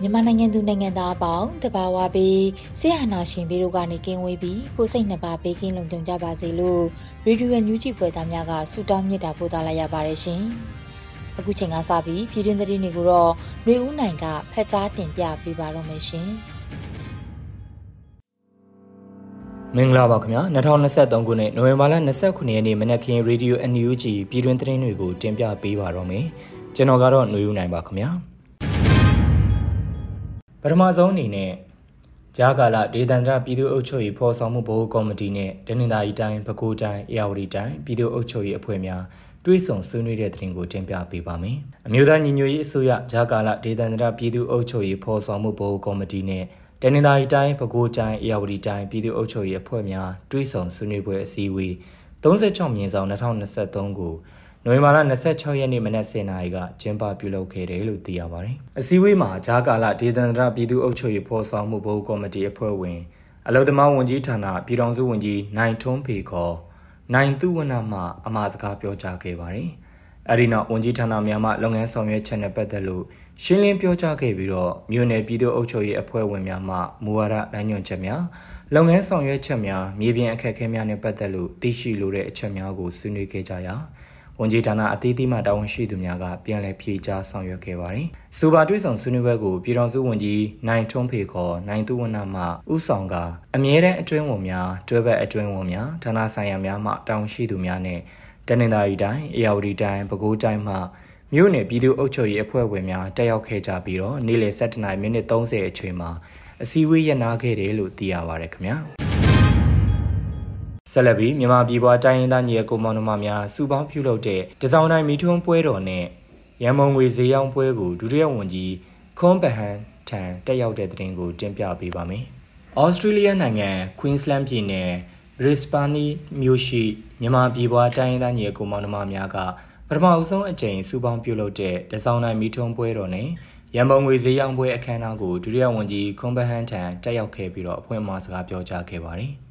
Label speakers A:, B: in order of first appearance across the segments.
A: မြန်မာနိုင်ငံသူနိုင်ငံသားအပေါင်းတဘာဝပြီးဆရာနာရှင်ပြီးတို့ကနေကင်းဝေးပြီးကိုစိတ်နှစ်ပါးဘေးကင်းလုံခြုံကြပါစေလို့ရေဒီယိုညူးချီဖွယ်သားများကဆုတောင်းမြတ်တာပို့သလိုက်ရပါတယ်ရှင်။အခုချိန်ကစပြီးပြည်တွင်းသတင်းတွေကိုတော့ຫນွေဦးနိုင်ကဖတ်ကြားတင်ပြပေးပါတော့မယ်ရှင်။
B: မင်္ဂလာပါခင်ဗျာ2023ခုနှစ်နိုဝင်ဘာလ29ရက်နေ့မနက်ခင်းရေဒီယို NUG ပြည်တွင်းသတင်းတွေကိုတင်ပြပေးပါတော့မယ်။ကျွန်တော်ကတော့ຫນွေဦးနိုင်ပါခင်ဗျာ။ ထမဆုံးအနေနဲ့ဂျာကာလာဒေသန္တရပြည်သူ့အုပ်ချုပ်ရေးဖော်ဆောင်မှုဘိုးကော်မတီနဲ့ဒနင်္သာရီတိုင်းပဲခူးတိုင်းအေရဝတီတိုင်းပြည်သူ့အုပ်ချုပ်ရေးအဖွဲ့များတွဲဆောင်ဆွေးနွေးတဲ့တင်ကိုတင်ပြပေးပါမယ်။အမျိုးသားညီညွတ်ရေးအစိုးရဂျာကာလာဒေသန္တရပြည်သူ့အုပ်ချုပ်ရေးဖော်ဆောင်မှုဘိုးကော်မတီနဲ့ဒနင်္သာရီတိုင်းပဲခူးတိုင်းအေရဝတီတိုင်းပြည်သူ့အုပ်ချုပ်ရေးအဖွဲ့များတွဲဆောင်ဆွေးနွေးပွဲအစည်းအဝေး36မြင်းဆောင်2023ကို နိုဝင်ဘာလ26ရက်နေ့မနက်10:00နာရီကကျင်းပပြုလုပ်ခဲ့တယ်လို့သိရပါတယ်။အစည်းအဝေးမှာဂျာကာလာဒေသန္တရပြည်သူ့အုပ်ချုပ်ရေးဖော်ဆောင်မှုဘုတ်ကော်မတီအဖွဲ့ဝင်အလုံသမားဝန်ကြီးဌာနပြည်ထောင်စုဝန်ကြီးနိုင်ထွန်းဖေခေါ်နိုင်သူဝနမှအမှားစကားပြောကြားခဲ့ပါတယ်။အဲဒီနောက်ဝန်ကြီးဌာနများမှလုပ်ငန်းဆောင်ရွက်ချက်နဲ့ပတ်သက်လို့ရှင်းလင်းပြောကြားခဲ့ပြီးတော့မြို့နယ်ပြည်သူ့အုပ်ချုပ်ရေးအဖွဲ့ဝင်များမှမူဝါဒလမ်းညွှန်ချက်များလုပ်ငန်းဆောင်ရွက်ချက်များမြေပြင်အခက်အခဲများနဲ့ပတ်သက်လို့သိရှိလိုတဲ့အချက်များကိုဆွေးနွေးခဲ့ကြရာ ဝန်ကြီးဌာနအသီးသီးမှတာဝန်ရှိသူများကပြန်လည်ဖြေကြားဆောင်ရွက်ခဲ့ပါတယ်။စူပါတွဲဆောင်ဆွေးနွေးပွဲကိုပြည်တော်စုဝန်ကြီးနိုင်ထွန်းဖေခေါ်နိုင်သူဝနမှဥဆောင်ကအမြဲတမ်းအတွင်းဝန်များတွဲဘက်အတွင်းဝန်များဌာနဆိုင်ရာများမှတာဝန်ရှိသူများနဲ့တနင်္သာရီတိုင်းအေရဝတီတိုင်းပဲခူးတိုင်းမှမြို့နယ်ပြည်သူ့အုပ်ချုပ်ရေးအဖွဲ့ဝင်များတက်ရောက်ခဲ့ကြပြီးတော့နေ့လယ်7:30မိနစ်30အချိန်မှာအစည်းအဝေးရနာခဲ့တယ်လို့သိရပါတယ်ခင်ဗျာ။ ဆက်လက်ပြီးမြန်မာပြည်ပွားတိုင်းရင်းသားညီအကိုမောင်နှမများစုပေါင်းပြုလုပ်တဲ့တစောင်းတိုင်းမီထွန်းပွဲတော်နဲ့ရန်မုံငွေဈေးရောင်းပွဲကိုဒုတိယဝန်ကြီးခွန်ဘဟန်ထံတက်ရောက်တဲ့တဲ့တင်ကိုတင်ပြပေးပါမယ်။ဩစတြေးလျနိုင်ငံ Queensland ပြည်နယ် Brisbane မြို့ရှိမြန်မာပြည်ပွားတိုင်းရင်းသားညီအကိုမောင်နှမများကပထမအဆုံးအကြိမ်စုပေါင်းပြုလုပ်တဲ့တစောင်းတိုင်းမီထွန်းပွဲတော်နဲ့ရန်မုံငွေဈေးရောင်းပွဲအခမ်းအနားကိုဒုတိယဝန်ကြီးခွန်ဘဟန်ထံတက်ရောက်ခဲ့ပြီးတော့အဖွင့်အမှာစကားပြောကြားခဲ့ပါတယ်။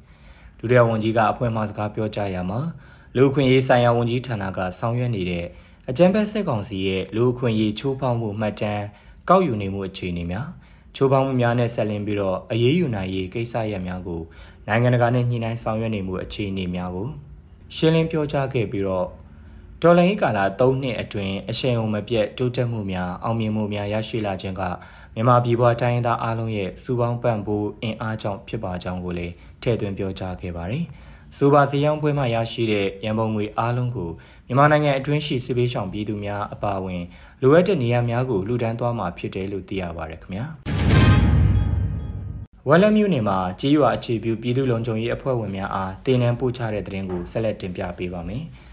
B: ဒုတိယဝန်ကြီးကအဖွင့်မှစကားပြောကြားရမှာလူခွင့်ရေးဆိုင်ရာဝန်ကြီးဌာနကဆောင်ရွက်နေတဲ့အကြံပေးစစ်ကောင်စီရဲ့လူခွင့်ရေးချိုးဖောက်မှုမှတ်တမ်းကောက်ယူနေမှုအခြေအနေများချိုးဖောက်မှုများနဲ့ဆက်လင်းပြီးတော့အရေးယူနိုင်ရေးကိစ္စရပ်များကိုနိုင်ငံတကာနဲ့ညှိနှိုင်းဆောင်ရွက်နေမှုအခြေအနေများကိုရှင်းလင်းပြောကြားခဲ့ပြီးတော့ ဒေါ်လာရေးကာလ3နှစ်အတွင်းအရှိန်အဟုန်မပြတ်တိုးတက်မှုများအောင်မြင်မှုများရရှိလာခြင်းကမြန်မာပြည်ပေါ်တိုင်းသားအားလုံးရဲ့စူပေါင်းပံ့ပိုးအင်အားကြောင့်ဖြစ်ပါကြောင်းကိုလည်းထည့်သွင်းပြောကြားခဲ့ပါတယ်။စူပါစီယောင်းပွဲမှရရှိတဲ့ရန်ပုံငွေအားလုံးကိုမြန်မာနိုင်ငံအတွင်းရှိစစ်ပေးဆောင်ပြည်သူများအပါအဝင်လိုအပ်တဲ့နေရာများကိုလှူဒန်းသွားမှာဖြစ်တယ်လို့သိရပါတယ်ခင်ဗျာ။ဝက်လက်မြို့နယ်မှာကြေးရွာအခြေပြုပြည်သူ့လုံခြုံရေးအဖွဲ့ဝင်များအားတင်နန်းပို့ချတဲ့တဲ့ရင်ကိုဆက်လက်တင်ပြပေးပါမယ်။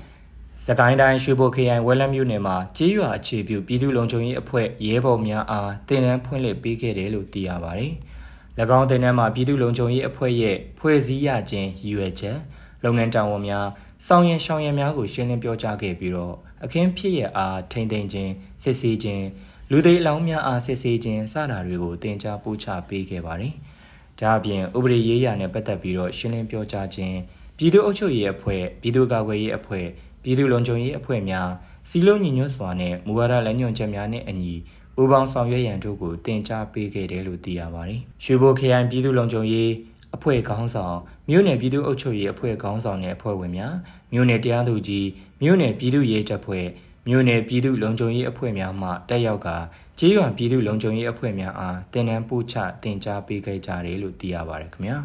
B: စကိုင်းတိုင်းရွှေဘိုခရိုင်ဝက်လက်မြို့နယ်မှာကြေးရွာအခြေပြုပြည်သူ့လုံခြုံရေးအဖွဲ့ရဲဘော်များအားတင်နန်းဖွင့်လှစ်ပေးခဲ့တယ်လို့သိရပါတယ်။၎င်းတင်နန်းမှာပြည်သူ့လုံခြုံရေးအဖွဲ့ရဲ့ဖွဲ့စည်းရခြင်းရည်ရွယ်ချက်လုပ်ငန်းတာဝန်များစောင့်ရင်ရှောင်ရံများကိုရှင်းလင်းပြောကြားခဲ့ပြီးတော့အခင်းဖြစ်ရအားထိမ့်သိမ်းခြင်းစစ်ဆေးခြင်းလူသေးအလောင်းများအားစစ်ဆေးခြင်းစတာတွေကိုတင် जा ပို့ချပေးခဲ့ပါတယ်။ဒါအပြင်ဥပဒေရေးရာနဲ့ပတ်သက်ပြီးတော့ရှင်းလင်းပြောကြားခြင်းပြည်သူ့အုပ်ချုပ်ရေးအဖွဲ့ပြည်သူ့ကာကွယ်ရေးအဖွဲ့ ပြည်သူ့လုံခြုံရေးအဖွဲ့များစီလုံးညီညွတ်စွာနဲ့မူဝါဒလမ်းညွှန်ချက်များနဲ့အညီပူးပေါင်းဆောင်ရွက်ရန်တို့ကိုတင် जा ပေးခဲ့တယ်လို့သိရပါတယ်။ရွှေဘိုခရိုင်ပြည်သူ့လုံခြုံရေးအဖွဲ့ခေါင်းဆောင်မြို့နယ်ပြည်သူ့အုပ်ချုပ်ရေးအဖွဲ့ခေါင်းဆောင်နဲ့အဖွဲ့ဝင်များမြို့နယ်တရားသူကြီးမြို့နယ်ပြည်သူ့ရေးတပ်ဖွဲ့မြို့နယ်ပြည်သူ့လုံခြုံရေးအဖွဲ့များမှတက်ရောက်ကကြေးရွာပြည်သူ့လုံခြုံရေးအဖွဲ့များအားတင်နန်းပို့ချတင် जा ပေးခဲ့ကြတယ်လို့သိရပါတယ်ခင်ဗျာ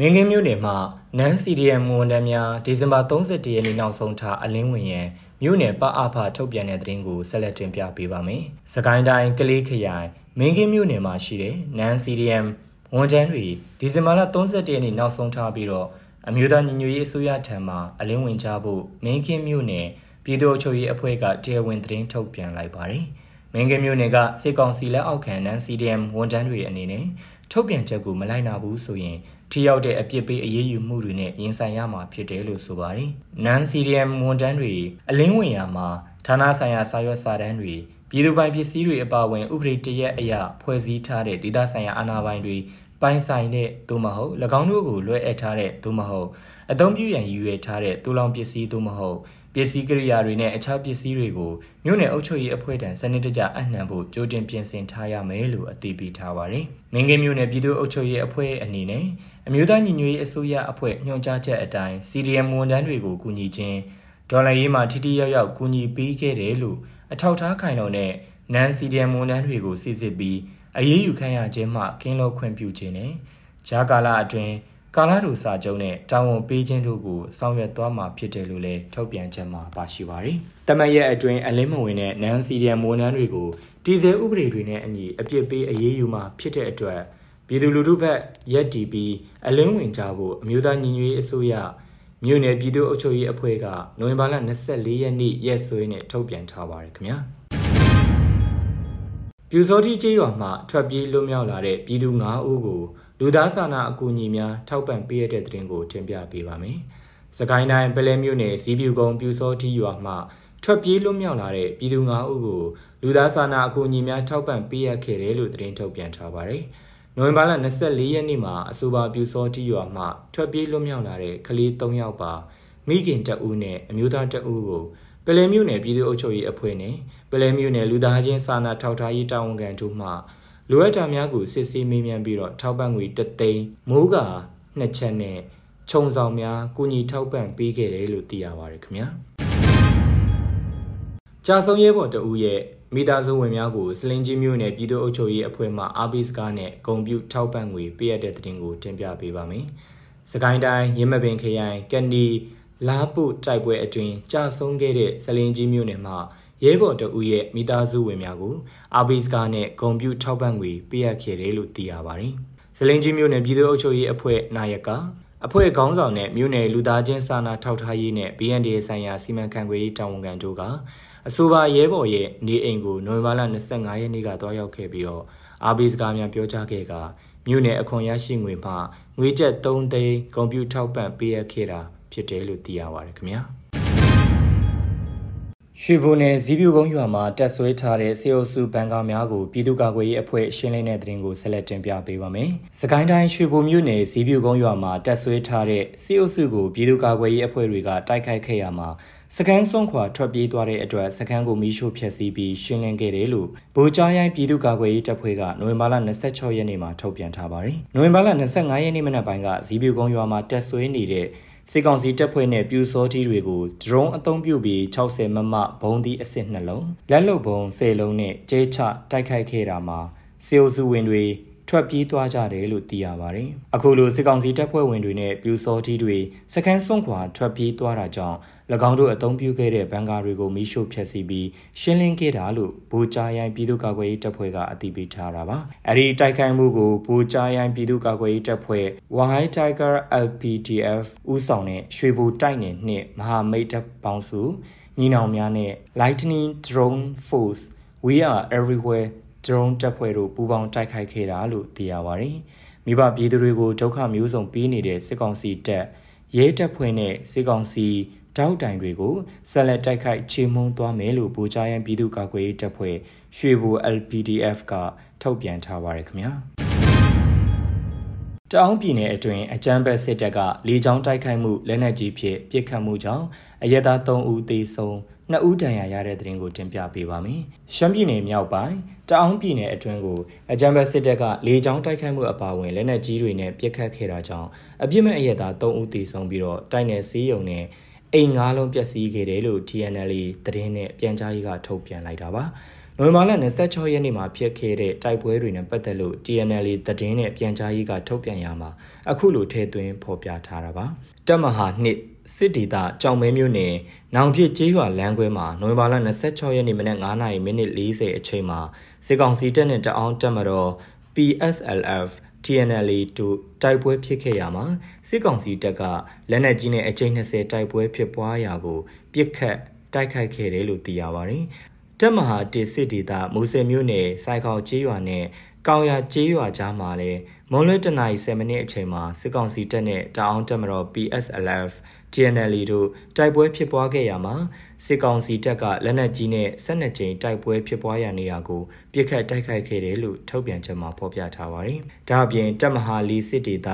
B: မင်းကင်းမြို့နယ်မှာနန်း CDM ဝန်ထမ်းများဒီဇင်ဘာ31ရက်နေ့နောက်ဆုံးထားအလင်းဝင်ရန်မြို့နယ်ပအဖထုတ်ပြန်တဲ့သတင်းကိုဆက်လက်တင်ပြပေးပါမယ်။စကိုင်းတိုင်းကလေးခရိုင်မင်းကင်းမြို့နယ်မှာရှိတဲ့နန်း CDM ဝန်ထမ်းတွေဒီဇင်ဘာလ31ရက်နေ့နောက်ဆုံးထားပြီးတော့အမျိုးသားညီညွတ်ရေးအစိုးရထံမှအလင်းဝင်ကြဖို့မင်းကင်းမြို့နယ်ပြည်သူ့အချုပ်ရေးအဖွဲ့ကတရားဝင်သတင်းထုတ်ပြန်လိုက်ပါတယ်။မင်းကင်းမြို့နယ်ကစစ်ကောင်စီလက်အောက်ခံနန်း CDM ဝန်ထမ်းတွေအနေနဲ့ ထုတ်ပြန်ချက်ကိုမလိုက်နာဘူးဆိုရင်ထိရောက်တဲ့အပြစ်ပေးအရေးယူမှုတွေနဲ့ရင်ဆိုင်ရမှာဖြစ်တယ်လို့ဆိုပါတယ်။နန် CDM ဝန်ထမ်းတွေအလင်းဝင်ရမှာဌာနဆိုင်ရာစာရွက်စာတမ်းတွေပြည်သူပိုင်ပစ္စည်းတွေအပါအဝင်ဥပဒေတရက်အရဖွဲ့စည်းထားတဲ့ဒေသဆိုင်ရာအာဏာပိုင်တွေပိုင်ဆိုင်တဲ့သို့မဟုတ်၎င်းတို့ကိုလွှဲအပ်ထားတဲ့သို့မဟုတ်အသုံးပြုရန်ရည်ရွယ်ထားတဲ့တူလောင်ပစ္စည်းသို့မဟုတ် ပစ္စည်းကိရိယာတွေနဲ့အခြားပစ္စည်းတွေကိုမြို့နယ်အုပ်ချုပ်ရေးအဖွဲ့ထံစနစ်တကျအနှံဖို့ကြိုတင်ပြင်ဆင်ထားရမယ်လို့အတည်ပြုထားပါတယ်။မင်းကင်းမြို့နယ်ပြည်သူ့အုပ်ချုပ်ရေးအဖွဲ့အနေနဲ့အမျိုးသားညီညွတ်ရေးအစိုးရအဖွဲ့ညွှန်ကြားချက်အတိုင်း CDM ဝန်ထမ်းတွေကိုကူညီခြင်းဒေါ်လာရေးမှာထိထိရောက်ရောက်ကူညီပေးခဲ့တယ်လို့အထောက်ထားခိုင်လုံတဲ့နန် CDM ဝန်ထမ်းတွေကိုစစ်စစ်ပြီးအရေးယူခံရခြင်းမှကင်းလို့ခွင့်ပြုခြင်းနဲ့ဂျာကာလာအတွင်း ကာလာတို့စာချုပ်နဲ့တာဝန်ပေးခြင်းတို့ကိုဆောင်ရွက်သွားမှာဖြစ်တယ်လို့လည်းထုတ်ပြန်ချက်မှာပါရှိပါတယ်။တမန်ရဲ့အတွင်းအလင်းမဝင်တဲ့နန်စီဒီယမ်ဝန်ထမ်းတွေကိုတီဇယ်ဥပဒေတွေနဲ့အညီအပြစ်ပေးအရေးယူမှာဖြစ်တဲ့အတွက်ပြည်သူလူထုဘက်ရက်တီပြီးအလင်းဝင်ကြဖို့အမျိုးသားညီညွတ်ရေးအစိုးရမြို့နယ်ပြည်သူ့အုပ်ချုပ်ရေးအဖွဲ့ကနိုဝင်ဘာလ24ရက်နေ့ရက်စွဲနဲ့ထုတ်ပြန်ထားပါတယ်ခင်ဗျာပြူစောတိကျေးရွာမှာထွက်ပြေးလွတ်မြောက်လာတဲ့ပြည်သူ9ဦးကို လူသားစာနာအကူအညီများထောက်ပံ့ပေးရတဲ့တဲ့တင်ကိုတင်ပြပေးပါမယ်။စကိုင်းတိုင်းပလဲမြို့နယ်ဇီးပြူကုန်းပြူစောတိရွာမှာထွက်ပြေးလွတ်မြောက်လာတဲ့ပြည်သူ9ဦးကိုလူသားစာနာအကူအညီများထောက်ပံ့ပေးရခဲ့တယ်လို့သတင်းထုတ်ပြန်ထားပါတယ်။နိုဝင်ဘာလ24ရက်နေ့မှာအဆိုပါပြူစောတိရွာမှာထွက်ပြေးလွတ်မြောက်လာတဲ့ကလေး3ယောက်ပါမိခင်တအူးနဲ့အမျိုးသားတအူးကိုပလဲမြို့နယ်ပြည်သူ့အုပ်ချုပ်ရေးအဖွဲ့နဲ့ပလဲမြို့နယ်လူသားချင်းစာနာထောက်ထားရေးတာဝန်ခံတို့မှ လိုအပ်တာများကိုစစ်ဆေးမေးမြန်းပြီးတော့ထောက်ပံ့ငွေတသိန်းမိုးကာနှစ်ချက်နဲ့ခြုံဆောင်များကုညီထောက်ပံ့ပေးခဲ့တယ်လို့သိရပါတယ်ခင်ဗျာကြာဆုံးရဲဘော်တဦးရဲ့မိသားစုဝင်များကိုစလင်ကြီးမျိုးနယ်ပြည်သူ့အုပ်ချုပ်ရေးအဖွဲ့မှအာဘိစကားနဲ့ဂုံပြူထောက်ပံ့ငွေပေးရတဲ့တဲ့တင်ကိုတင်ပြပေးပါမယ်။စကိုင်းတိုင်းရင်းမပင်ခရိုင်ကန်ဒီလာပုတိုက်ပွဲအတွင်းကြာဆုံးခဲ့တဲ့စလင်ကြီးမျိုးနယ်မှာ ရဲဘော်တဦးရဲ့မိသားစုဝင်များကိုအာဘီစကားနဲ့ဂုံပြူထောက်ပံ့ငွေပေးအပ်ခဲ့တယ်လို့သိရပါတယ်။ဇလင်းကြီးမြို့နယ်ပြည်သူ့အုပ်ချုပ်ရေးအဖွဲ့နာယကအဖွဲ့ခေါင်းဆောင်နဲ့မြို့နယ်လူသားချင်းစာနာထောက်ထားရေးနဲ့ BND ဆိုင်ရာစီမံခန့်ခွဲရေးတာဝန်ခံတို့ကအဆိုပါရဲဘော်ရဲ့နေအိမ်ကိုနိုဝင်ဘာလ25ရက်နေ့ကတွားရောက်ခဲ့ပြီးတော့အာဘီစကားများပြောကြားခဲ့ကမြို့နယ်အခွန်ရရှိငွေမှငွေကျပ်3သိန်းဂုံပြူထောက်ပံ့ပေးအပ်ခဲ့တာဖြစ်တယ်လို့သိရပါတယ်ခင်ဗျာ။ ရွှေဘုံနယ်ဇီးပြူကုန်းရွာမှာတက်ဆွဲထားတဲ့စေအုပ်စုဘန်ကာများကိုပြည်သူ့ကာကွယ်ရေးအဖွဲ့ရှင်းလင်းတဲ့သတင်းကိုဆက်လက်တင်ပြပေးပါမယ်။စကိုင်းတိုင်းရွှေဘုံမြို့နယ်ဇီးပြူကုန်းရွာမှာတက်ဆွဲထားတဲ့စေအုပ်စုကိုပြည်သူ့ကာကွယ်ရေးအဖွဲ့တွေကတိုက်ခိုက်ခဲ့ရမှာစကန်စွန့်ခွာထွက်ပြေးသွားတဲ့အတွက်စကန်ကိုမီးရှို့ဖျက်ဆီးပြီးရှင်းလင်းခဲ့တယ်လို့ဗိုလ်ကြားရိုင်းပြည်သူ့ကာကွယ်ရေးတပ်ဖွဲ့ကနိုဝင်ဘာလ26ရက်နေ့မှာထုတ်ပြန်ထားပါတယ်။နိုဝင်ဘာလ25ရက်နေ့မနက်ပိုင်းကဇီးပြူကုန်းရွာမှာတက်ဆွဲနေတဲ့ စစ်ကောင်စီတပ်ဖွဲ့နဲ့ပြူစောထီးတွေကိုဒရုန်းအုံပြုပြီး60မမဘုံသီးအစစ်နှလုံးလက်လုံဘုံ10လုံးနဲ့ကျဲချတိုက်ခိုက်ခဲ့တာမှာစေအုပ်စုဝင်တွေထွက်ပြေးသွားကြတယ်လို့သိရပါတယ်။အခုလိုစစ်ကောင်စီတပ်ဖွဲ့ဝင်တွေနဲ့ပြူစောတီးတွေစခန်းစွန့်ခွာထွက်ပြေးသွားတာကြောင့်၎ င်းတို့အုံပြုခဲ့တဲ့ဘန်ကာတွေကိုမိရှို့ဖျက်ဆီးပြီးရှင်းလင်းခဲ့တာလို့ဘူချာရိုင်ပြည်သူ့ကာကွယ်ရေးတပ်ဖွဲ့ကအသိပေးထားတာပါ။အဲဒီတိုက်ခိုက်မှုကိုဘူချာရိုင်ပြည်သူ့ကာကွယ်ရေးတပ်ဖွဲ့ Wahai Tiger LPTF ဦးဆောင်တဲ့ရွှေဘူတိုက်နယ်နှင့်မဟာမိတ်တပ်ပေါင်းစုညီနောင်များနဲ့ Lightning Drone Force We are everywhere drone တပ်ဖွဲ့တို့ပူးပေါင်းတိုက်ခိုက်ခဲ့တာလို့သိရပါတယ်။မိဘပြည်သူတွေကိုဒုက္ခမျိုးစုံပေးနေတဲ့စစ်ကောင်စီတပ်ရဲတပ်ဖွဲ့နဲ့စစ်ကောင်စီ တောက်တိုင်တွေကိုဆက်လက်တိုက်ခိုက်ချေမှုန်းသွားမယ်လို့ဗိုလ်ချရန်ပြည်သူ့ကာကွယ်ရေးတပ်ဖွဲ့ရွှေဘူ LPDF ကထုတ်ပြန်ထားပါတယ်ခင်ဗျာ။တောင်ပြည်နယ်အတွင်းအကြမ်းဖက်စစ်တပ်ကလေကြောင်းတိုက်ခိုက်မှုလက်နက်ကြီးဖြင့်ပစ်ခတ်မှုကြောင့်အရက်သား3ဦးသေဆုံးနှစ်ဦးတန်ရာရတဲ့သတင်းကိုတင်ပြပေးပါမယ်။ရှမ်းပြည်နယ်မြောက်ပိုင်းတအောင်းပြည်နယ်အတွင်းကိုအကြံဘတ်စစ်တပ်ကလေကြောင်းတိုက်ခိုက်မှုအပါအဝင်လက်နက်ကြီးတွေနဲ့ပစ်ခတ်ခဲ့တာကြောင့်အပြစ်မဲ့အရက်သား3ဦးသေဆုံးပြီးတော့တိုက်နယ်စီးရုံနဲ့ အိမ်ငါးလုံးပျက်စီးခဲ့တယ်လို့ TNL သတင်းနဲ့ပြန်ကြားရေးကထုတ်ပြန်လိုက်တာပါ။နိုဝင်ဘာလ26ရက်နေ့မှာဖြစ်ခဲ့တဲ့တိုက်ပွဲတွေနဲ့ပတ်သက်လို့ TNL သတင်းနဲ့ပြန်ကြားရေးကထုတ်ပြန်ရမှာအခုလိုထည့်သွင်းဖော်ပြထားတာပါ။တပ်မဟာနှစ်စစ်ဒေသကြောင်မဲမြို့နယ်နောင်ပြစ်ကျေးရွာလမ်းခွဲမှာနိုဝင်ဘာလ26ရက်နေ့မနက်9:40မိနစ်40အချိန်မှာစစ်ကောင်စီတပ်နဲ့တအောင်းတပ်မတော် PSLF TNL တို့တိုက်ပွဲဖြစ်ခဲ့ရမှာစစ်ကောင်စီတပ်ကလက်နက်ကြီးနဲ့အကြိမ်20တိုက်ပွဲဖြစ်ပွားရာကိုပြစ်ခတ်တိုက်ခိုက်ခဲ့တယ်လို့သိရပါတယ်။တပ်မဟာတေစစ်ဒေသမူဆယ်မြို့နယ်စိုက်ခေါကျေးရွာနဲ့ကောင်းရကျေးရွာကြားမှာလည်းမွန်လွဲတနာရီ7မိနစ်အချိန်မှာစစ်ကောင်စီတပ်နဲ့တအောင်းတပ်မတော် PSLF TNL တို့တိုက်ပွဲဖြစ်ပွားခဲ့ရမှာစစ်ကောင်စီတပ်ကလက်နက်ကြီးနဲ့12ကြိမ်တိုက်ပွဲဖြစ်ပွားရနေရာကိုပြစ်ခတ်တိုက်ခိုက်ခဲ့တယ်လို့ထုတ်ပြန်ချက်မှာဖော်ပြထားပါတယ်။ဒါ့အပြင်တပ်မဟာလီစစ်ဒေသ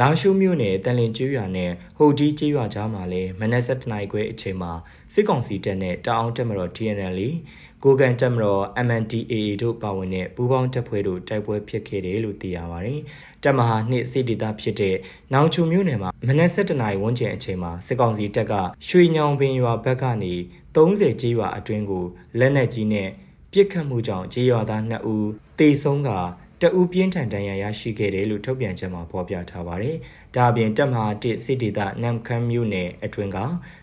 B: လာရှုမြို့နယ်တန်လင်ကျွော်နဲ့ဟိုဒီကျွော်ကြားမှာလည်းမနက်7:00နာရီခွဲအချိန်မှာစစ်ကောင်စီတပ်နဲ့တအောင်တပ်မတော် TNL ကိုကန်တက်မတော် MNDAA တို့ပါဝင်တဲ့ပူးပေါင်းတပ်ဖွဲ့တို့တိုက်ပွဲဖြစ်ခဲ့တယ်လို့သိရပါတယ်။တပ်မဟာနှစ်စစ်ဒေသဖြစ်တဲ့နောင်ချုံမြို့နယ်မှာမနက်7:00နာရီဝန်းကျင်အချိန်မှာစစ်ကောင်စီတပ်ကရွှေညောင်ပင်ရွာဘက်ကနေ30ကျေးရွာအတွင်းကိုလက်နက်ကြီးနဲ့ပစ်ခတ်မှုကြောင့်ကျေးရွာသား2ဦးတေဆုံးက တအူးပြင်းထန်တန်ရာရရှိခဲ့တယ်လို့ထုတ်ပြန်ချက်မှာဖော်ပြထားပါတယ်။ဒါအပြင်တပ်မဟာတစ်စစ်ဒေသနမ်ခမ်းမြို့နယ်အတွင်းက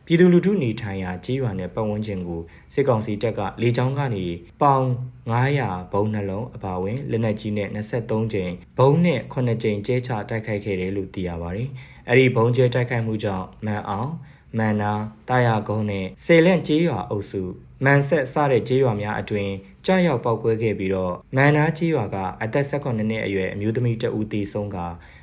B: ပြည်သူလူထုနေထိုင်ရာကြေးရွာနယ်ပတ်ဝန်းကျင်ကိုစစ်ကောင်စီတပ်ကလေကြောင်းကနေပေါင်900ဘုံနှလုံးအပါအဝင်လက်နက်ကြီးနဲ့23ကြိမ်ဘုံနဲ့9ကြိမ်ကျဲချတိုက်ခိုက်ခဲ့တယ်လို့သိရပါတယ်။အဲဒီဘုံကျဲတိုက်ခိုက်မှုကြောင့်မန်အောင်မန်နာတာယာကုန်းနဲ့စေလန့်ကျေးရွာအုပ်စု မန်ဆက်စတဲ့ကျေးရွာများအတွင်ကြားရောက်ပောက်ကွဲခဲ့ပြီးတော့မန်နာကျေးရွာကအသက်18နှစ်အရွယ်အမျိုးသမီးတဦးသေဆုံးက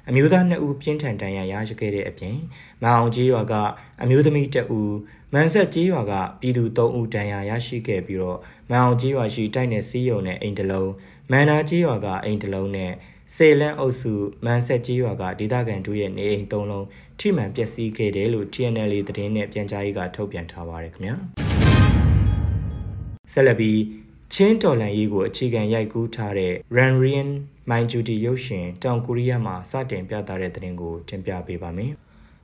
B: အမျိုးသား2ဦးပြင်းထန်ဒဏ်ရာရရှိခဲ့တဲ့အပြင်မန်အောင်ကျေးရွာကအမျိုးသမီးတဦးမန်ဆက်ကျေးရွာကပြည်သူ3ဦးဒဏ်ရာရရှိခဲ့ပြီးတော့မန်အောင်ကျေးရွာရှိတိုက်နယ်စီးရုံနဲ့အိမ်တလုံးမန်နာကျေးရွာကအိမ်တလုံးနဲ့စေလန်းအုပ်စုမန်ဆက်ကြီးရွာကဒေသခံတို့ရဲ့နေအိမ်သုံးလုံးထိမှန်ပျက်စီးခဲ့တယ်လို့ TNL သတင်းနဲ့ပြန်ကြားရေးကထုတ်ပြန်ထားပါတယ်ခင်ဗျာ ဆက်လက်ပြီးချင်းတော်လန်ရေးကိုအခြေခံရိုက်ကူးထားတဲ့ Ranrian Minjuti ရုပ်ရှင်တောင်ကိုရီးယားမှာစတင်ပြသတဲ့သတင်းကိုတင်ပြပေးပါမယ်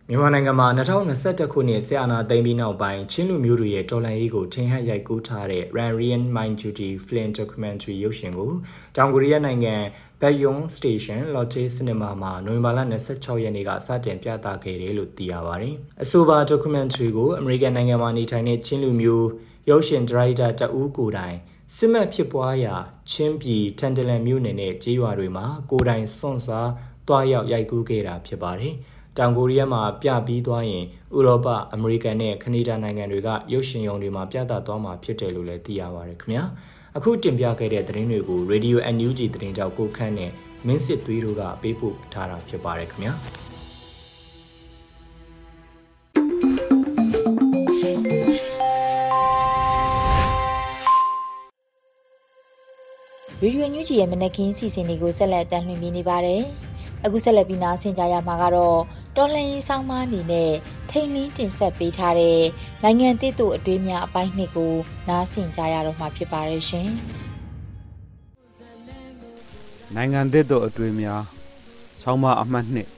B: မြန်မာနိုင်ငံမှာ2021ခုနှစ်ဆီယနာသိမ်းပြီးနောက်ပိုင်းချင်းလူမျိုးတွေရဲ့တော်လှန်ရေးကိုထင်ဟပ်ရိုက်ကူးထားတဲ့ Ranrian Mind Duty Film Documentary ရုပ်ရှင်ကိုတောင်ကိုရီးယားနိုင်ငံ Baekhyun Station Lotte Cinema မှာနိုဝင်ဘာလ26ရက်နေ့ကစတင်ပြသခဲ့တယ်လို့သိရပါတယ်။အဆိုပါ documentary ကိုအမေရိကန်နိုင်ငံမှာနေထိုင်တဲ့ချင်းလူမျိုး ရုပ်ရှင်ဒါရိုက်တာတဦးကိုယ်တိုင်စစ်မှတ်ဖြစ်ပွားရာချင်းပြည်တန်တလန်မြို့နယ်နဲ့ကြေးရွာတွေမှာကိုယ်တိုင်စွန့်စားတွားရောက်ရိုက်ကူးခဲ့တာဖြစ်ပါတယ်။တောင်ကိုရီးယားမှာပြပြီးသွားရင်ဥရောပအမေရိကန်နဲ့ကနေဒါနိုင်ငံတွေကရုပ်ရှင်ရုံတွေမှာပြသသွားမှာဖြစ်တယ်လို့လည်းသိရပါတယ်ခင်ဗျာအခုတင်ပြခဲ့တဲ့သတင်းတွေကို Radio NUG သတင်းကြောက်ကိုခန့်နဲ့မင်းစစ်သွေးတို့ကပေးပို့ထားတာဖြစ်ပါတယ်ခင်ဗျာ
A: ရေဒီယိုညူဂျီရဲ့မနက်ခင်းစီစဉ်တွေကိုဆက်လက်တင်ပြနေပါတယ်။အခုဆက်လက်ပြီးနားဆင်ကြရမှာကတော့တော်လှန်ရေးဆောင်မအနေနဲ့ထိန်လင်းတင်ဆက်ပေးထားတဲ့နိုင်ငံသစ်တို့အတွေ့အမြအပိုင်းနှစ်ကိုနားဆင်ကြရတော့မှာဖြစ်ပါတယ်ရှင်။
C: နိုင်ငံသစ်တို့အတွေ့အမြဆောင်းမအမှတ်နှစ်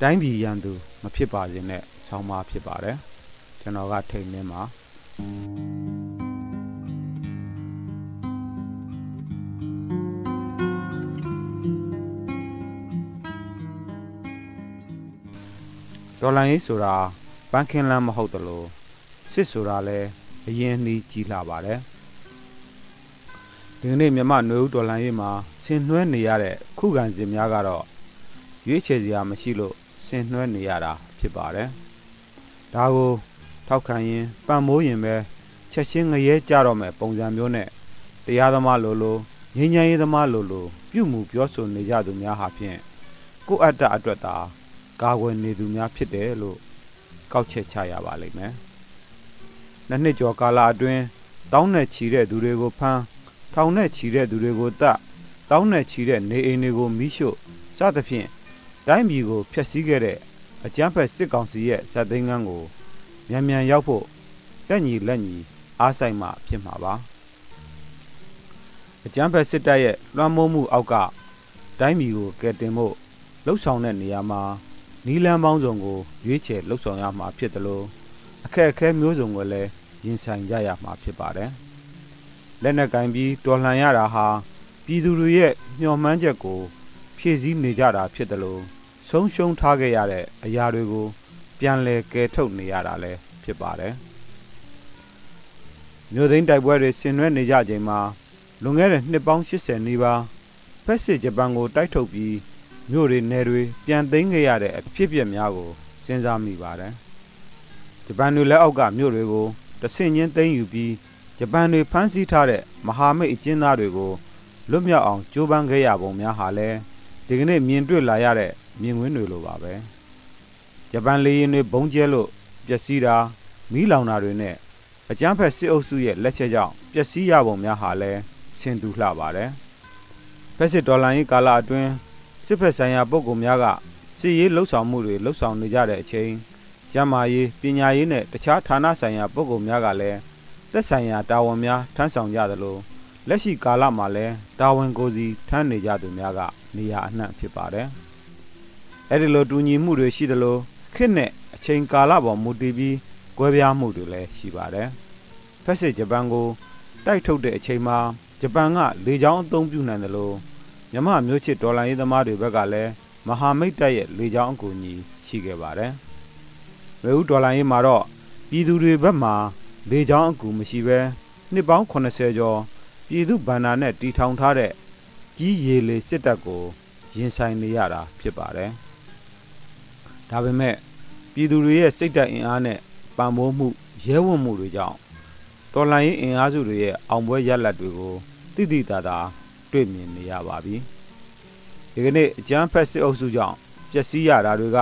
C: တိုင်းပြည်ရန်သူ မဖြစ်ပါစေနဲ့ဆောင်းမဖြစ်ပါတယ်။ကျွန်တော်ကထိန်လင်းပါ။ ဒေါ်လာရေးဆိုတာဘန်ကင်လန်းမဟုတ်တလို့စစ်ဆိုတာလည်းအရင်နှီးကြီးလာပါတယ်ဒီကနေ့မြမနွေဦးဒေါ်လာရေးမှာဆင်နွှဲနေရတဲ့ခုခံစဉ်များကတော့ရွေးချယ်စရာမရှိလို့ဆင်နွှဲနေရတာဖြစ်ပါတယ်ဒါကိုထောက်ခံရင်ပံ့မိုးရင်ပဲချက်ချင်းငရဲကြတော့မယ်ပုံစံမျိုးနဲ့တရားသမားလိုလိုငြိမ်းချမ်းရေးသမားလိုလိုပြုမှုပြောဆိုနေကြသူများဟာဖြင့်ကိုယ့်အတ္တအတွက်သာ ကာကွယ်နေသူများဖြစ်တယ်လို့ကောက်ချက်ချရပါလိမ့်မယ်။နှစ်နှစ်ကျော်ကာလအတွင်းတောင်းနဲ့ချီတဲ့သူတွေကိုဖမ်းထောင်နဲ့ချီတဲ့သူတွေကိုတတ်တောင်းနဲ့ချီတဲ့နေအိမ်တွေကိုမိရှို့စသဖြင့်တိုင်းပြည်ကိုဖျက်ဆီးခဲ့တဲ့အကြမ်းဖက်စစ်ကောင်စီရဲ့ဇက်သိန်းကန်းကိုမြန်မြန်ရောက်ဖို့တက်ညီလက်ညီအားဆိုင်မှဖြစ်မှာပါအကြမ်းဖက်စစ်တပ်ရဲ့လွှမ်းမိုးမှုအောက်ကတိုင်းပြည်ကိုကယ်တင်ဖို့လှုပ်ဆောင်တဲ့နေရာမှာ နီလန်းပေါင်းစုံကိုရွေးချယ်လှုပ်ဆောင်ရမှာဖြစ်တယ်လို့အခက်အခဲမျိုးစုံကိုလည်းရင်ဆိုင်ကြရမှာဖြစ်ပါတယ်လက်နက်ကင်ပြီးတော်လှန်ရတာဟာပြည်သူတွေရဲ့မျှော်မှန်းချက်ကို ဖြည့်ဆည်းနေကြတာဖြစ်တယ်လို့ဆုံးရှုံးထားခဲ့ရတဲ့အရာတွေကို ပြန်လည်ကယ်ထုတ်နေရတာလည်းဖြစ်ပါတယ်မြို့သိမ်းတိုက်ပွဲတွေဆင်နွှဲနေကြချိန်မှာလွန်ခဲ့တဲ့နှစ်ပေါင်း80နီးပါးဖက်စစ်ဂျပန်ကိုတိုက်ထုတ်ပြီး မြို့တွေနယ်တွေပြန်သိမ်းခဲ့ရတဲ့အဖြစ်အပျက်များကိုစဉ်းစားမိပါတယ်ဂျပန်တွေလက်အောက်ကမြို့တွေကိုတဆင့်ချင်းသိမ်းယူပြီးဂျပန်တွေဖမ်းဆီးထားတဲ့မဟာမိတ်အကျဉ်းသားတွေကိုလွတ်မြောက်အောင်ကြိုးပမ်းခဲ့ရပုံများဟာလည်းဒီကနေ့မြင်တွေ့လာရတဲ့မြင်ကွင်းတွေလိုပါပဲဂျပန်လေယာဉ်တွေဘုံကျဲလို့ပျက်စီးတာမီးလောင်တာတွေနဲ့အကြမ်းဖက်စစ်အုပ်စုရဲ့လက်ချက်ကြောင့်ပျက်စီးရပုံများဟာလည်းဆင်တူလှပါတယ်ဖက်စစ်ဒေါ်လာရေးကာလအတွင်း စစ်ဖက်ဆိုင်ရာပုဂ္ဂိုလ်များကစစ်ရေးလှုပ်ဆောင်မှုတွေလှုပ်ဆောင်နေကြတဲ့အချိန်ကျန်းမာရေးပညာရေးနဲ့တခြားဌာနဆိုင်ရာပုဂ္ဂိုလ်များကလည်းသက်ဆိုင်ရာတာဝန်များထမ်းဆောင်ကြသလိုလက်ရှိကာလမှာလည်းတာဝန်ကိုစီထမ်းနေကြသူများကနေရာအနှံ့ဖြစ်ပါတယ်။အဲဒီလိုတူညီမှုတွေရှိသလိုခေတ်နဲ့အချိန်ကာလပေါ်မူတည်ပြီးကွဲပြားမှုတွေလည်းရှိပါတယ်။ဖက်စစ်ဂျပန်ကိုတိုက်ထုတ်တဲ့အချိန်မှာဂျပန်ကလေကြောင်းအသုံးပြုနိုင်တယ်လို့ မြမမျိုးချစ်ဒေါ်လာရေးသမားတွေဘက်ကလည်းမဟာမိတ်တပ်ရဲ့လေကြောင်းအကူအညီရှိခဲ့ပါတယ်။ဝေဦးဒေါ်လာရေးမှာတော့ပြည်သူတွေဘက်မှာလေကြောင်းအကူမရှိဘဲနှစ်ပေါင်း80ကျော်ပြည်သူဗန္နာနဲ့တီထောင်ထားတဲ့ကြီးရေလေစစ်တပ်ကိုရင်ဆိုင်နေရတာဖြစ်ပါတယ်။ဒါပေမဲ့ပြည်သူတွေရဲ့စိတ်ဓာတ်အင်အားနဲ့ပံ့ပိုးမှုရဲဝံ့မှုတွေကြောင့်တော်လှန်ရေးအင်အားစုတွေရဲ့အောင်ပွဲရလဒ်တွေကိုတိတိတသာ တွေ့မြင်နေရပါပြီ။ဒီကနေ့အကြမ်းဖက်စစ်အုပ်စုကြောင့်ပျက်စီးရတာတွေက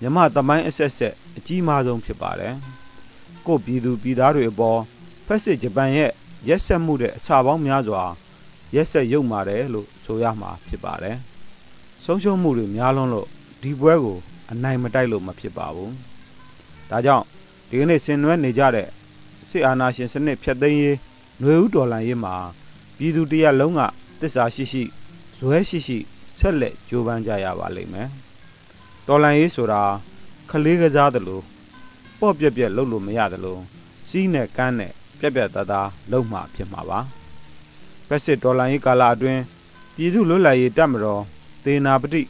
C: မြမသမိုင်းအဆက်ဆက်အကြီးမားဆုံးဖြစ်ပါတယ်။ကိုပြည်သူပြည်သားတွေအပေါ်ဖက်စစ်ဂျပန်ရဲ့ရက်ဆက်မှုတဲ့အစာပေါင်းများစွာရက်ဆက်ရုပ်မာတယ်လို့ဆိုရမှာဖြစ်ပါတယ်။ဆုံးရှုံးမှုတွေများလွန်းလို့ဒီပွဲကိုအနိုင်မတိုက်လို့မဖြစ်ပါဘူး။ဒါကြောင့်ဒီကနေ့ဆင်နွှဲနေကြတဲ့စစ်အာဏာရှင်စနစ်ဖျက်သိမ်းရေးຫນွေဦးတော်လှန်ရေးမှာပြည်သူတရက်လုံးက တစ္ဆာရှိရှိဇွဲရှိရှိဆက်လက်ကြိုးပမ်းကြရပါလိမ့်မယ်။တော်လှန်ရေးဆိုတာခလေးကစားတယ်လို့ပေါ့ပြက်ပြက်လှုပ်လို့မရတယ်လို့စီးနဲ့ကန်းနဲ့ပြက်ပြက်သားသားလှုပ်မှဖြစ်မှာပါ။ဖက်စစ်ဒေါ်လာရေးကာလအတွင်းပြည်သူလွတ်လပ်ရေးတပ်မတော်သေနာပတိ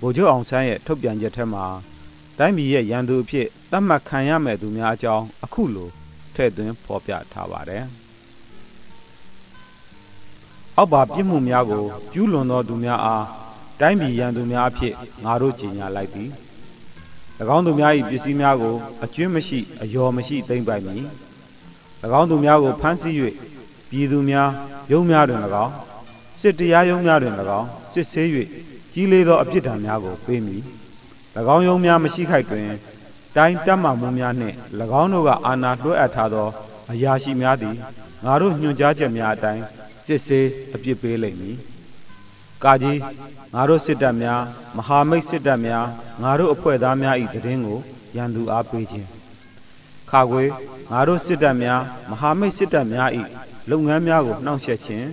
C: ဗိုလ်ချုပ်အောင်ဆန်းရဲ့ထုတ်ပြန်ချက်ထဲမှာတိုင်းပြည်ရဲ့ရန်သူအဖြစ်သတ်မှတ်ခံရမဲ့သူများအကြောင်းအခုလိုထည့်သွင်းဖော်ပြထားပါတယ်။ အောက်ပါပြစ်မှုများကိုကျူးလွန်သောသူများအားတိုင်းပြည်ရန်သူများအဖြစ်ငါတို့ကြီးညာလိုက်သည်။၎င်းသူများ၏ပစ္စည်းများကိုအကျွင်းမရှိအယော်မရှိသိမ့်ပိုက်မည်။၎င်းသူများကိုဖမ်းဆီး၍ပြည်သူများရုံးများတွင်၎င်းစစ်တရားရုံးများတွင်၎င်းစစ်ဆေး၍ကြီးလေးသောအပြစ်ဒဏ်များကိုပေးမည်၎င်းရုံးများမရှိခိုက်တွင် တိုင်းတပ်မှမှုများနှင့်၎င်းတို့ကအာဏာလွှဲအပ်ထားသော အရာရှိများသည်ငါတို့ညွှန်ကြားချက်များအတိုင်း စစ်ဆေးအပြစ်ပေးလိမ့်မည်ကာကြီးငါတို့စစ်တပ်များမဟာမိတ်စစ်တပ်များငါတို့အဖွဲ့သားများ၏တည်င်းကိုရန်သူအားပေးခြင်းခါခွေငါတို့စစ်တပ်များမဟာမိတ်စစ်တပ်များ၏လုပ်ငန်းများကိုနှောင့်ယှက်ခြင်း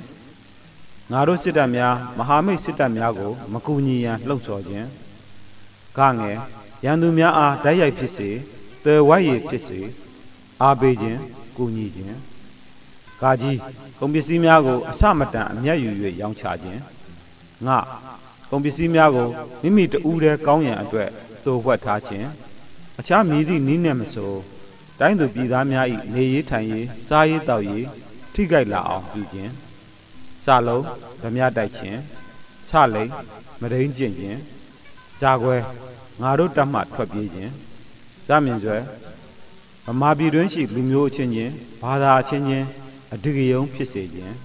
C: ငါတို့စစ်တပ်များမဟာမိတ်စစ်တပ်များကိုမကူညီရန်လှုံ့ဆော်ခြင်းကငယ်ရန်သူများအားတိုက်ရိုက်ဖြစ်စေသွယ်ဝိုက်ရဖြစ်စေအားပေးခြင်းကူညီခြင်း ကာကြီးကုန်ပစ္စည်းများကိုအစမတန်အမျက်ယူ၍ရောင်းချခြင်းငါကုန်ပစ္စည်းများကိုမိမိတဦးတည်းကောင်းရန်အတွက်သို့ဝှက်ထားခြင်းအခြားမည်သည့်နည်းနဲ့မဆိုတိုင်းသူပြည်သားများ၏နေရေးထိုင်ရေးစားရေးတောက်ရေးထိခိုက်လာအောင်ပြုခြင်းစလုံးဗမြတိုက်ခြင်းဆလိန်မရင်းကျင့်ခြင်းဇာခွဲငါတို့တတ်မှထွက်ပြေးခြင်းဇမြင်ဆွဲဗမာပြည်တွင်းရှိလူမျိုးအချင်းချင်းဘာသာအချင်းချင်း အဓိကယုံဖြစ်စေခြင်း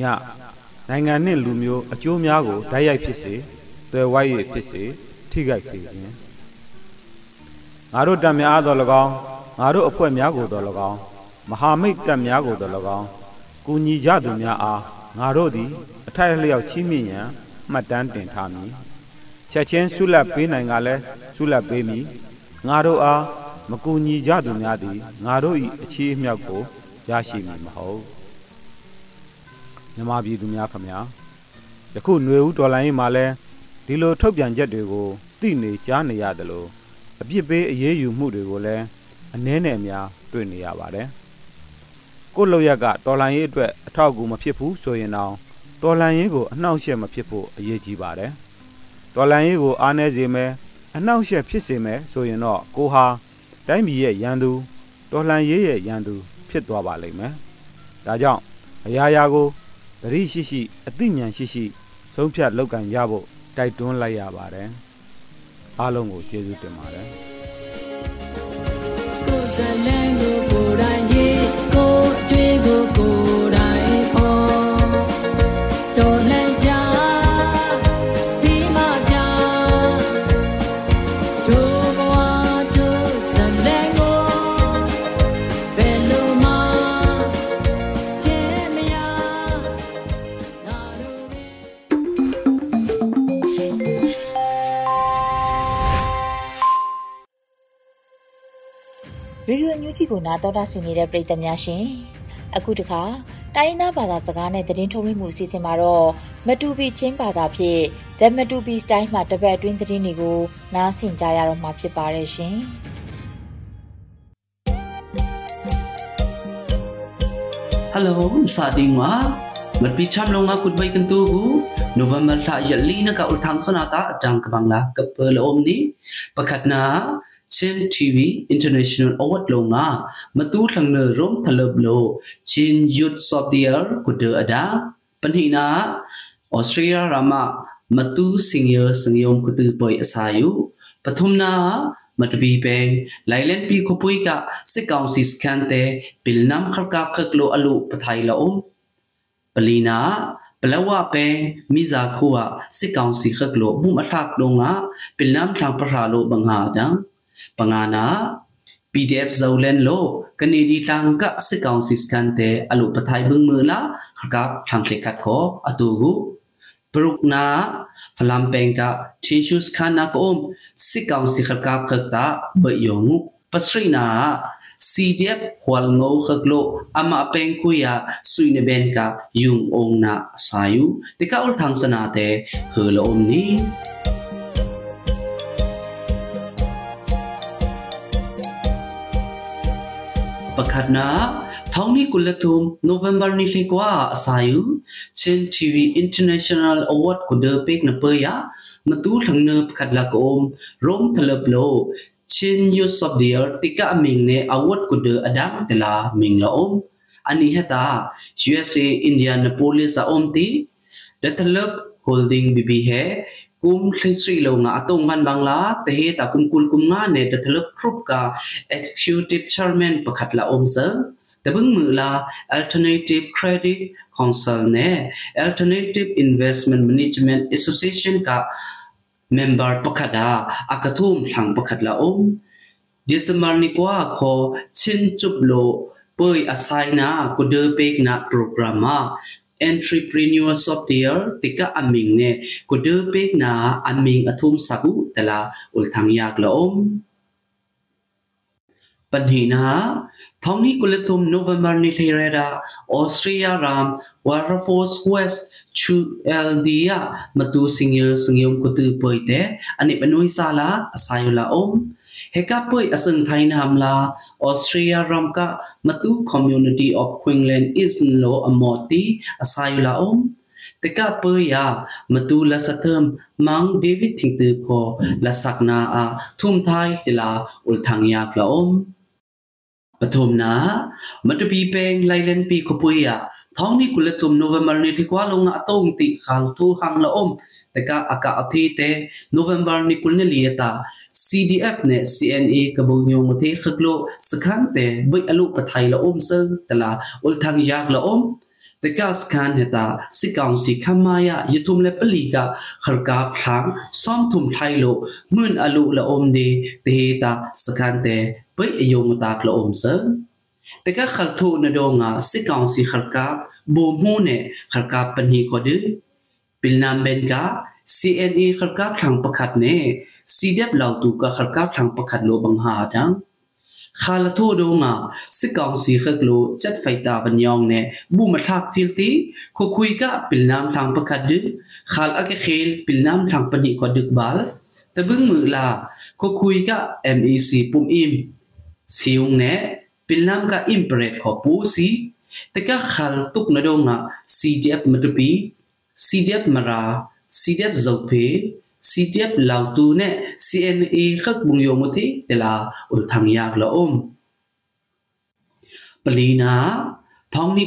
C: ညနိုင်ငံနှင့်လူမျိုးအကျိုးများကိုဓာတ်ရိုက်ဖြစ်စေသွယ်ဝိုက်၍ဖြစ်စေထိခိုက်စေခြင်းငါတို့တပ်များအားတော်၎င်းငါတို့အဖွဲ့များကိုတော်၎င်းမဟာမိတ်တပ်များကိုတော်၎င်းကူညီကြသူများအားငါတို့သည်အထိုက်အလျောက်ချီးမြှင့်ရန်မှတ်တမ်းတင်ထားမည်ချက်ချင်းဆုလက်ပေးနိုင်ကလည်းဆုလက်ပေးမည်ငါတို့အားမကူညီကြသူများသည်ငါတို့၏အခြေအမြောက်ကို ရရှိမည်မဟုတ်မြမပြည်သူများခမညာယခုຫນွေဦးတော်လိုင်းမှာလဲဒီလိုထုတ်ပြန်ချက်တွေကိုသိနေကြားနေရသလိုအပြစ်ပေးအရေးယူမှုတွေကိုလည်းအနည်းနဲ့အများတွေ့နေရပါတယ်ကိုယ့်လောက်ရကတော်လိုင်းရေးအတွက်အထောက်အကူမဖြစ်ဘူးဆိုရင်တော့တော်လန်ရေးကိုအနှောင့်အယှက်မဖြစ်ဖို့အရေးကြီးပါတယ်တော်လန်ရေးကိုအားနည်းစေမယ်အနှောင့်အယှက်ဖြစ်စေမယ်ဆိုရင်တော့ကိုဟာတိုင်းပြည်ရဲ့ရန်သူတော်လှန်ရေးရဲ့ရန်သူ ဖြစ်သွားပါလိမ့်မယ်။ဒါကြောင့်အရာရာကိုသတိရှိရှိအသိဉာဏ်ရှိရှိဆုံးဖြတ်လုပ်ကင်ရဖို့တိုက်တွန်းလိုက်ရပါတယ်။အားလုံးကိုကျေးဇူးတင်ပါတယ်။ကိုယ်စလန်ကိုကိုယ်တိုင်ကြီးကိုကြွေးကို ကို
A: နားတော်တာဆင်နေတဲ့ပရိသတ်များရှင်အခုတခါတိုင်းရင်းသားဘာသာစကားနဲ့သတင်းထုတ်လွှင့်မှုအစီအစဉ်မှာတော့မတူပီချင်းဘာသာဖြင့် The မတူပီ style မှာတပတ်အတွင်းသတင်းတွေကိုနားဆင်ကြရတော့မှာဖြစ်ပါတယ်ရှင်
D: ဟယ်လိုစာတင်ဝါမတ်ပီချမ်လုံငါကုတ်ဘိုင်ကန်တူဂူနိုဝင်ဘာလယလီနကဥထန်းစနာတာအတန်ကဘင်္ဂလာကပလအုံးနီပခတ်နာ Chin TV International Award lo nga matu thlang ne rom thalab lo Chin Youth of the Year ku de ada panhina Australia rama matu senior sengyom ku tu poi asayu pathumna matbi peng lailen pi khopui ka se council scan te pilnam kharka khaklo alu pathai la om palina ပလဝပဲမိဇာခုဝစစ်ကောင်စီခက်လို့ဘုမထက်လုံးကပလမ်ထံပရာလို့ဘငါ တံ pangana PDF Zolen lo kanidi tangka sikang siskante alu pathai bung mula hakap thangklekat ko atugu perukna phalam pengka tinshus khana ko om sikang sikhakap khakta bayong pasrina CDF hwal ngau khaklo ama peng kuya suine ben ka yung ong na sayu tika ul thang sanate helo om ပခတ်နာထောင်းနီကုလတုမ်နိုဝင်ဘာနိဖေကွာအစာယူချင်း TV International Award ကိုဒေပိကနပယာမတူလှငနပခတ်လကုမ်ရုံထလပလိုချင်းယူဆော့ဒီယာတိကအမင်းနဲ့အဝတ်ကိုဒေအဒမ်တလာမင်းလောအနိဟတာ USA Indianapolis အုံးတီဒတလပ် holding bb hai kum thlisri lo nga atong man bangla te he ta kum kul kum nga ne ta thlak khrup ka executive chairman pakhat la om sa ta bưng mu la alternative credit council ne alternative investment management association ka member pakhada akathum thlang pakhat la om december ni kwa kho chin chup lo ปยอาศัยนะกูเดินไปนะโปรแกรมมา entrepreneur software tika aming ne ko de pek na aming athum sabu tala ul thang yak la om panhina thongni kuletum november ni therera austria ram warforce west chu eldia matu singyo singyom kutu poite ani panui sala asayula om hekapoi asung thain hamla austria ramka matu community of queensland is lo amoti asayula om teka poya matu la satham mang david thingtu ko la sakna a thum thai tila ul thangya kla om ปฐมนามันจะปีเปงไลเลนปีขปุยอะ ท้องนี่กุลตุมโนเวมเบอร์นี่ที่กว่าลงอะตงติขาวทูหังละอมแต่ก็อากาศที่เตโนเวมเบอร์นี่กุลนี่ลียตา CDF เนี่ย CNA กบงยงมที่ขกโลสขันเตบิอลุปไทยละอมซึ่งแต่ละอุลทางยากละอมแต่ก็สกันเหตาสิกองสิขมายะยุทุมเลปลีกาขรกาพลังซ้อมทุมไทยโลมื่นอลุละอมดีเตตาสกันเต တကခလ်ထိုနဒေါငါစစ်ကောင်စီခလ်ကာဘုံမှုနဲ့ခလ်ကာပနီကိုဒူပီလ်နမ်ဘန်ကာ CNA ခလ်ကာထံပခတ်နဲ့ CDF လောက်တူကခလ်ကာထံပခတ်လိုဘင်ဟာတန်းခါလထိုဒုံငါစစ်ကောင်စီခက်လိုချက်ဖိုက်တာဗန်ယောင်နဲ့ဘူမထပ်တီတီခုခွိကပီလ်နမ်ထံပခတ်ဒူခါလအကခေလ်ပီလ်နမ်ထံပနီကိုဒုကဘလ်တဘင်းမူလာခုခွိက MEC ပုံအင်းစီုံနဲ့ ပိလနမ်က impress ခေါ်ပူစီတကခါလတုကနဒုံငါ CDF မတူပီ CDF မရာ CDF ဇောပေ CDF လောက်တူနဲ့ CNA ခက်ဘုံယုံမတိတလာဥလ်ထန်ယာကလောအုံပလီနာထောင်းနီ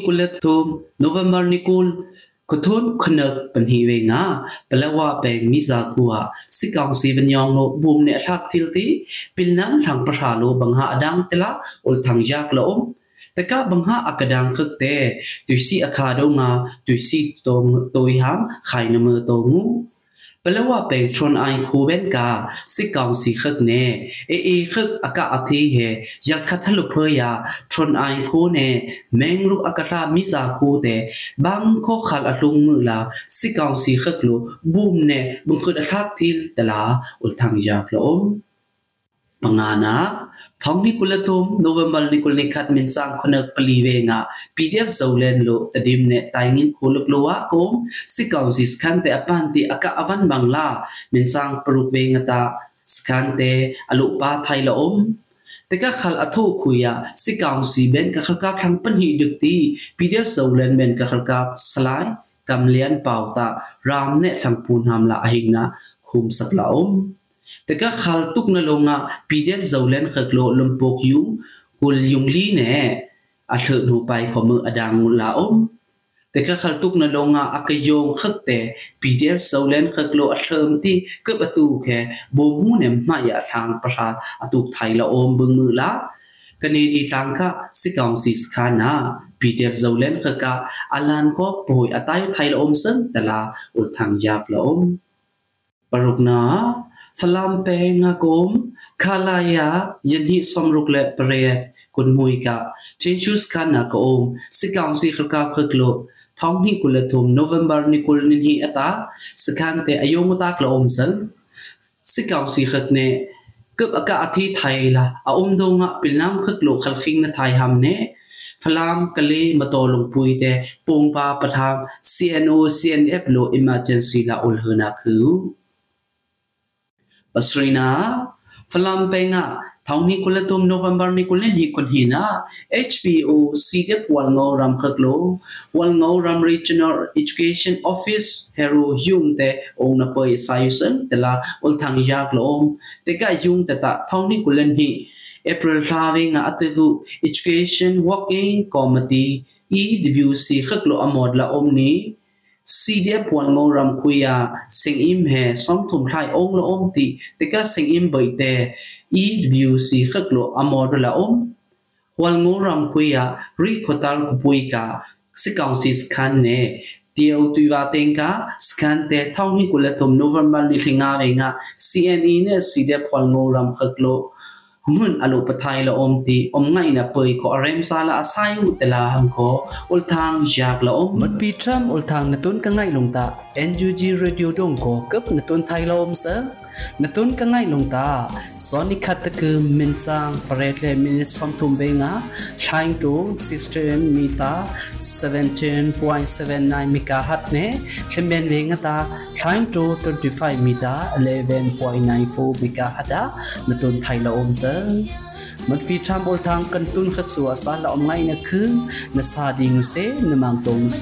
D: ကုလက်ထုံနိုဝင်ဘာနီကုလကထုန်ခနက်ပန်ဟီဝေငါပလဝပေမီဇာကူဟာစစ်ကောင်စီဗညောင်းလို့ဘုံနဲ့အထက်တီတီပိလနမ်ထံပရှာလိုဘငါအဒန်းတလာဥလ်ထန်ယာကလောအုံတကဘငါအကဒန်ခက်တဲ့သူစီအခါတော့ငါသူစီတုံတိုယဟမ်ခိုင်နမတောငူ ပလဝပေချွန်အိုင်ခိုဘန်ကာစစ်ကောင်စီခက်နေအေအေခက်အကအသေးဟေရခတ်လုဖေယာချွန်အိုင်ခိုနေမင်းလူအကတာမိစာခိုတဲ့ဘန်ခိုခလအလုံမူလာစစ်ကောင်စီခက်လိုဘူမနေဘုန်ခဒခတ်တီလတလာဥလ်ထန်ယာကလောပငါနာ thong ni kulatum november ni kul ni khat min sang khonak pali ve nga pdf zolen lo tadim ne taingin khuluk lowa kom sikaw si scan te apan ti aka avan bangla min sang pruk ve nga ta scan te alu pa thai la om te ka khal atho khuya sikaw si ben ka khaka thang pan hi duk ti pdf zolen ben ka khaka slai kam lian pau ta ram ne thang pun ham la ahing na khum sak la om te ka khal tuk na longa pdf zolen khaklo lumpok yung kul yung แต่ก็ขัลตุกนลงอะปีเดียนเจ้าเล่นขักโลลมโปกยุงกุลยุงลีเน่อาเถิดหูไปขอมืออดังลาอมแต่ก็ขัลตุกนลงอะอากยงขักแต่ปีเดียนเจ้าเล่นขักโลอาเถิมที่ก็ประตูแค่บ่มูเนี่ยมาอย่าทางประชาอตุกไทยละอมบึงมือละกันดีตังค่ะสิกองสิสคานาปีเดียบเจ้าเล่นขักะอาลันก็ป่วยอาตายไทยละอมซึ่งแต่ละอุทังยาบละอมปรุกนา สลัมเปงะกุมคาลายายันฮิสมรุกเลเปเรกุนมุยกะเชนชูสคานะกอมสิกองสิขกาขกโลท้องนี้กุลทุมโนเวมบอร์นี่กุลนินฮีอตาสกันเตอโยงตากละอมซังสิกองสิขกเนกึบอากาอธิไทยละอาอมดงะปิลน้ำขึกโลขลคิงนะไทยฮัมเนဖလမ်ကလေးမတော်လုံးပွေတဲ့ပုံပါပထမ CNO CNF လို့ emergency လာ ul ဟနာခု Basrina Falampenga Thauni kulatum November ni kulen hi kun hina HPO CDP Walngau Ram Khaklo Walngau Ram Regional Education Office Hero Yung te Ongna Poi Sayusen tela Ulthang Yak Lom teka Yung te ta Thauni kulen hi April Thaving Atigu Education Working Committee EWC Khaklo Amodla Omni CDF wan mo ram kuya sing im he som thum thai ong lo om ti te ka sing im bai te EWC khak lo amor la om wan mo ram kuya ri khotar ku pui ka si council khan ne tiau tu wa ten ka scan te thong ni kula thum november ni thinga ve nga CNE ne CDF wan mo ram khak lo mun alo pathai la om ti om ngai na poi ko rem sala asayu tela ham ko ul thang jak la om mat pi tram ul thang na tun ka ngai lung ta ngug radio dong ko kap na tun thai la om sa natun ka ngai long ta soni khat ke min sang paret le min som thum ve nga trying to system mi ta 17.79 megahertz ne chimben ve nga ta trying to 25 meter 11.94 megahertz da natun thai la om sa มันพีทำบอลทางกันตุนขัดสัวสารละอมไงนะคืนนะซาดิงเซนะมังตงเซ